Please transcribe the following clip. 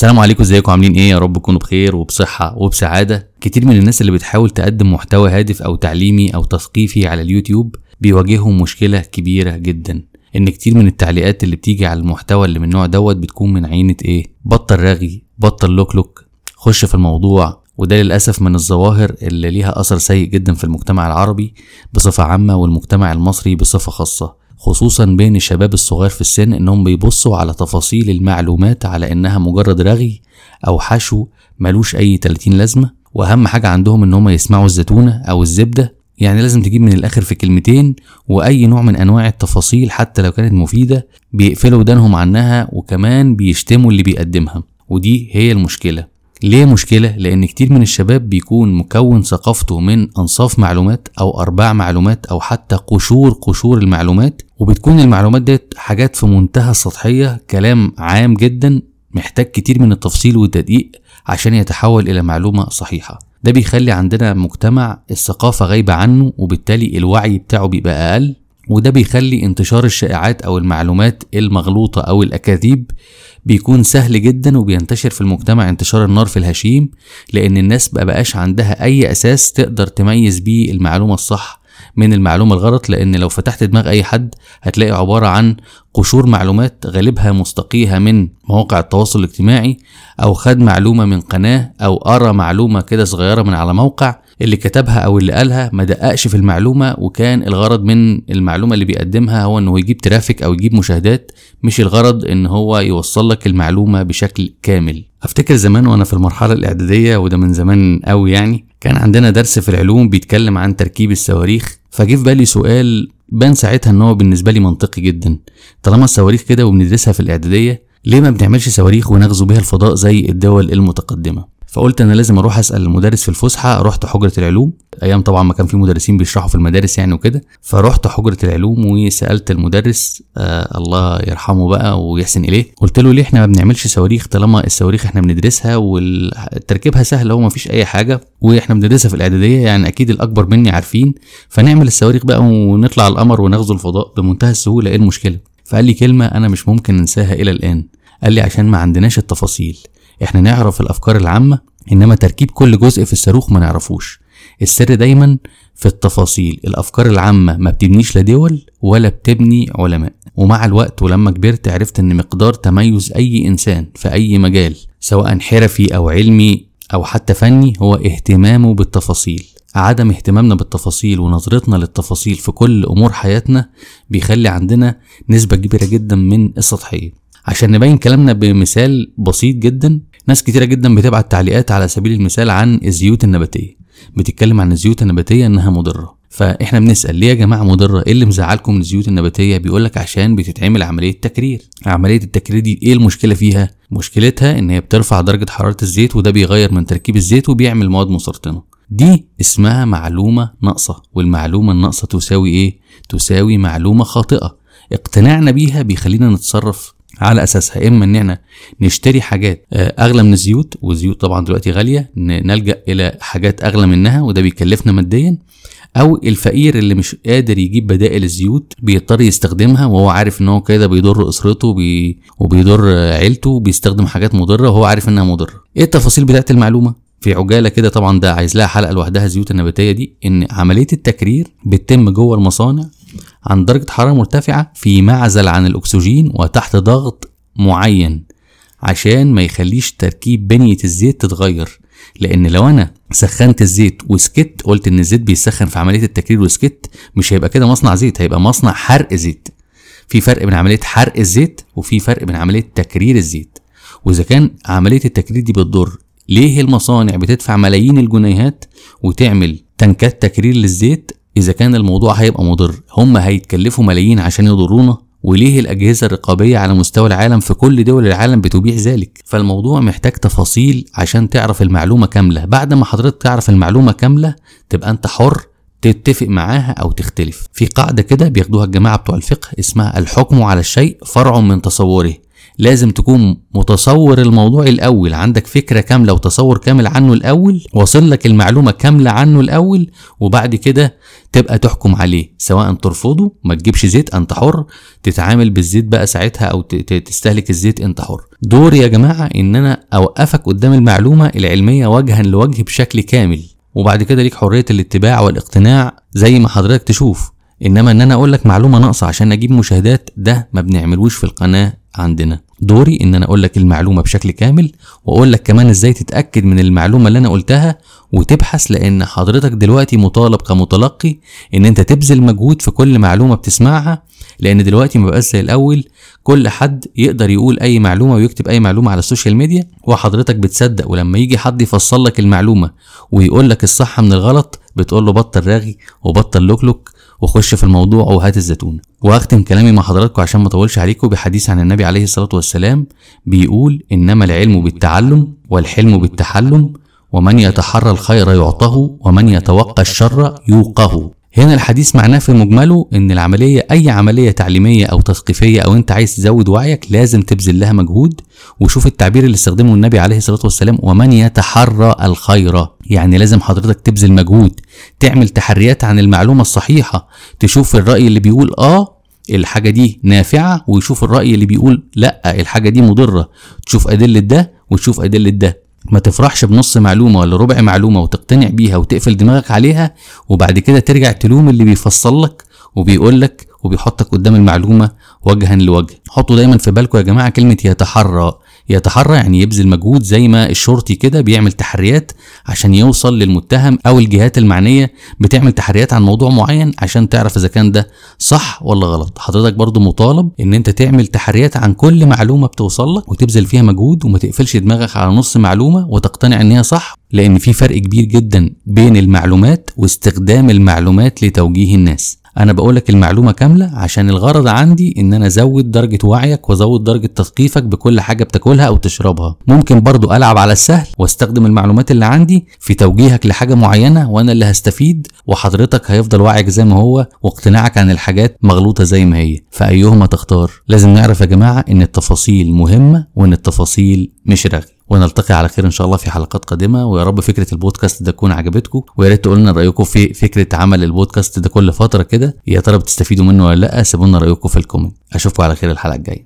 السلام عليكم ازيكم؟ عاملين إيه؟ يا رب تكونوا بخير وبصحة وبسعادة. كتير من الناس اللي بتحاول تقدم محتوى هادف أو تعليمي أو تثقيفي على اليوتيوب بيواجههم مشكلة كبيرة جدا. إن كتير من التعليقات اللي بتيجي على المحتوى اللي من النوع دوت بتكون من عينة إيه؟ بطل رغي بطل لوك لوك. خش في الموضوع وده للأسف من الظواهر اللي ليها أثر سيء جدا في المجتمع العربي بصفة عامة والمجتمع المصري بصفة خاصة. خصوصا بين الشباب الصغير في السن إنهم بيبصوا على تفاصيل المعلومات على إنها مجرد رغي أو حشو ملوش أي 30 لازمة. وأهم حاجة عندهم إن هم يسمعوا الزتونة أو الزبدة. يعني لازم تجيب من الآخر في كلمتين وأي نوع من أنواع التفاصيل حتى لو كانت مفيدة بيقفلوا ودانهم عنها وكمان بيشتموا اللي بيقدمها. ودي هي المشكلة. ليه مشكلة؟ لأن كتير من الشباب بيكون مكون ثقافته من أنصاف معلومات أو أرباع معلومات أو حتى قشور قشور المعلومات وبتكون المعلومات ديت حاجات في منتهى السطحية كلام عام جدا محتاج كتير من التفصيل والتدقيق عشان يتحول إلى معلومة صحيحة. ده بيخلي عندنا مجتمع الثقافة غايبة عنه وبالتالي الوعي بتاعه بيبقى أقل وده بيخلي انتشار الشائعات أو المعلومات المغلوطة أو الأكاذيب بيكون سهل جدا وبينتشر في المجتمع انتشار النار في الهشيم لأن الناس مبقاش عندها أي أساس تقدر تميز بيه المعلومة الصح من المعلومة الغلط لأن لو فتحت دماغ أي حد هتلاقي عبارة عن قشور معلومات غالبها مستقيها من مواقع التواصل الاجتماعي أو خد معلومة من قناة أو قرأ معلومة كده صغيرة من على موقع اللي كتبها أو اللي قالها ما دققش في المعلومة وكان الغرض من المعلومة اللي بيقدمها هو إنه يجيب ترافيك أو يجيب مشاهدات مش الغرض إن هو يوصل لك المعلومة بشكل كامل. أفتكر زمان وأنا في المرحلة الإعدادية وده من زمان قوي يعني كان عندنا درس في العلوم بيتكلم عن تركيب الصواريخ فجه في بالي سؤال بان ساعتها إن هو بالنسبة لي منطقي جدا. طالما الصواريخ كده وبندرسها في الإعدادية ليه ما بنعملش صواريخ ونغزو بيها الفضاء زي الدول المتقدمة؟ فقلت أنا لازم أروح أسأل المدرس في الفسحة رحت حجرة العلوم. أيام طبعا ما كان في مدرسين بيشرحوا في المدارس يعني وكده. فرحت حجرة العلوم وسألت المدرس آه الله يرحمه بقى ويحسن إليه. قلت له ليه إحنا ما بنعملش صواريخ؟ طالما الصواريخ إحنا بندرسها وتركيبها سهل هو ما فيش أي حاجة وإحنا بندرسها في الإعدادية يعني أكيد الأكبر مني عارفين. فنعمل الصواريخ بقى ونطلع القمر ونغزو الفضاء بمنتهى السهولة. إيه المشكلة؟ فقال لي كلمة أنا مش ممكن أنساها إلى الآن. قال لي عشان ما عندناش التفاصيل. إحنا نعرف الأفكار العامة إنما تركيب كل جزء في الصاروخ ما نعرفوش. السر دايما في التفاصيل الأفكار العامة ما بتبنيش لا دول ولا بتبني علماء. ومع الوقت ولما كبرت عرفت إن مقدار تميز أي إنسان في أي مجال سواء حرفي أو علمي أو حتى فني هو اهتمامه بالتفاصيل. عدم اهتمامنا بالتفاصيل ونظرتنا للتفاصيل في كل أمور حياتنا بيخلي عندنا نسبة كبيرة جدا من السطحية. عشان نبين كلامنا بمثال بسيط جدا ناس كتيرة جدا بتبعت تعليقات على سبيل المثال عن الزيوت النباتية. بتتكلم عن الزيوت النباتية إنها مضرة. فإحنا بنسأل ليه يا جماعة مضرة؟ إيه اللي مزعلكم من الزيوت النباتية؟ بيقول لك عشان بتتعمل عملية تكرير. عملية التكرير دي إيه المشكلة فيها؟ مشكلتها إن هي بترفع درجة حرارة الزيت وده بيغير من تركيب الزيت وبيعمل مواد مسرطنة. دي اسمها معلومة ناقصة والمعلومة الناقصة تساوي إيه؟ تساوي معلومة خاطئة. اقتناعنا بيها بيخلينا نتصرف على أساسها. إما إن إحنا نشتري حاجات أغلى من الزيوت والزيوت طبعا دلوقتي غالية نلجأ إلى حاجات أغلى منها وده بيكلفنا ماديا. أو الفقير اللي مش قادر يجيب بدائل الزيوت بيضطر يستخدمها وهو عارف إن هو كده بيضر أسرته بي وبيضر عيلته بيستخدم حاجات مضرة وهو عارف إنها مضرة. إيه التفاصيل بتاعت المعلومة؟ في عجالة كده طبعا ده عايز لها حلقة لوحدها الزيوت النباتية دي إن عملية التكرير بتتم جوه المصانع عند درجة حرارة مرتفعة في معزل عن الأكسجين وتحت ضغط معين عشان ما يخليش تركيب بنية الزيت تتغير. لأن لو أنا سخنت الزيت وسكت قلت إن الزيت بيسخن في عملية التكرير وسكت مش هيبقى كده مصنع زيت هيبقى مصنع حرق زيت. في فرق بين عملية حرق الزيت وفي فرق بين عملية تكرير الزيت. وإذا كان عملية التكرير دي بتضر ليه المصانع بتدفع ملايين الجنيهات وتعمل تنكات تكرير للزيت إذا كان الموضوع هيبقى مضر. هم هيتكلفوا ملايين عشان يضرونا وليه الأجهزة الرقابية على مستوى العالم في كل دول العالم بتبيح ذلك؟ فالموضوع محتاج تفاصيل عشان تعرف المعلومة كاملة. بعد ما حضرتك تعرف المعلومة كاملة تبقى أنت حر تتفق معاها أو تختلف. في قاعدة كده بياخدوها الجماعة بتوع الفقه اسمها الحكم على الشيء فرع من تصوره. لازم تكون متصور الموضوع الأول. عندك فكرة كاملة وتصور كامل عنه الأول واصل لك المعلومة كاملة عنه الأول وبعد كده تبقى تحكم عليه. سواء ترفضه ما تجيبش زيت أنت حر. تتعامل بالزيت بقى ساعتها أو تستهلك الزيت أنت حر. دوري يا جماعة إن أنا أوقفك قدام المعلومة العلمية وجها لوجه بشكل كامل. وبعد كده ليك حرية الاتباع والاقتناع زي ما حضرتك تشوف. إنما إن أنا أقول لك معلومة ناقصة عشان أجيب مشاهدات ده ما بنعملوش في القناة عندنا. دوري إن أنا أقول لك المعلومة بشكل كامل وأقول لك كمان إزاي تتأكد من المعلومة اللي أنا قلتها وتبحث لأن حضرتك دلوقتي مطالب كمتلقي إن أنت تبذل مجهود في كل معلومة بتسمعها لأن دلوقتي ما بقاش زي الأول. كل حد يقدر يقول أي معلومة ويكتب أي معلومة على ال social media وحضرتك بتصدق. ولما يجي حد يفصل لك المعلومة ويقول لك الصح من الغلط بتقول له بطل راغي وبطل لوكلوك. وخش في الموضوع وهات الزيتون. واختم كلامي مع حضراتكم عشان ما اطولش عليكم بحديث عن النبي عليه الصلاة والسلام بيقول إنما العلم بالتعلم والحلم بالتحلم ومن يتحرى الخير يعطه ومن يتوقى الشر يوقه. هنا الحديث معناه في مجمله إن العملية أي عملية تعليمية أو تثقيفية أو أنت عايز تزود وعيك لازم تبذل لها مجهود وشوف التعبير اللي استخدمه النبي عليه الصلاة والسلام ومن يتحرى الخير. يعني لازم حضرتك تبذل مجهود تعمل تحريات عن المعلومة الصحيحة تشوف الرأي اللي بيقول آه الحاجة دي نافعة ويشوف الرأي اللي بيقول لأ الحاجة دي مضرة. تشوف أدلة ده وتشوف أدلة ده. ما تفرحش بنص معلومة ولا ربع معلومة وتقتنع بيها وتقفل دماغك عليها وبعد كده ترجع تلوم اللي بيفصل لك وبيقول لك وبيحطك قدام المعلومة وجها لوجه. حطوا دايما في بالكم يا جماعة كلمة يتحرى. يتحرى يعني يبذل مجهود زي ما الشرطي كده بيعمل تحريات عشان يوصل للمتهم أو الجهات المعنية بتعمل تحريات عن موضوع معين عشان تعرف إذا كان ده صح ولا غلط. حضرتك برضو مطالب إن أنت تعمل تحريات عن كل معلومة بتوصل لك وتبذل فيها مجهود وما تقفلش دماغك على نص معلومة وتقتنع إن هي صح لأن في فرق كبير جدا بين المعلومات واستخدام المعلومات لتوجيه الناس. أنا بقولك المعلومة كاملة عشان الغرض عندي إن أنا أزود درجة وعيك وأزود درجة تثقيفك بكل حاجة بتاكلها أو تشربها. ممكن برضو ألعب على السهل وأستخدم المعلومات اللي عندي في توجيهك لحاجة معينة وأنا اللي هستفيد وحضرتك هيفضل وعيك زي ما هو واقتناعك عن الحاجات مغلوطة زي ما هي. فأيهما تختار؟ لازم نعرف يا جماعة إن التفاصيل مهمة وإن التفاصيل مش رغي ونلتقي على خير إن شاء الله في حلقات قادمة. ويا رب فكرة البودكاست ده تكون عجبتكم ويا ريت تقولوا لنا رأيكم في فكرة عمل البودكاست ده كل فترة كده. يا ترى بتستفيدوا منه ولا لأ؟ سيبوا لنا رأيكم في ال comment. أشوفكم على خير الحلقة الجاية.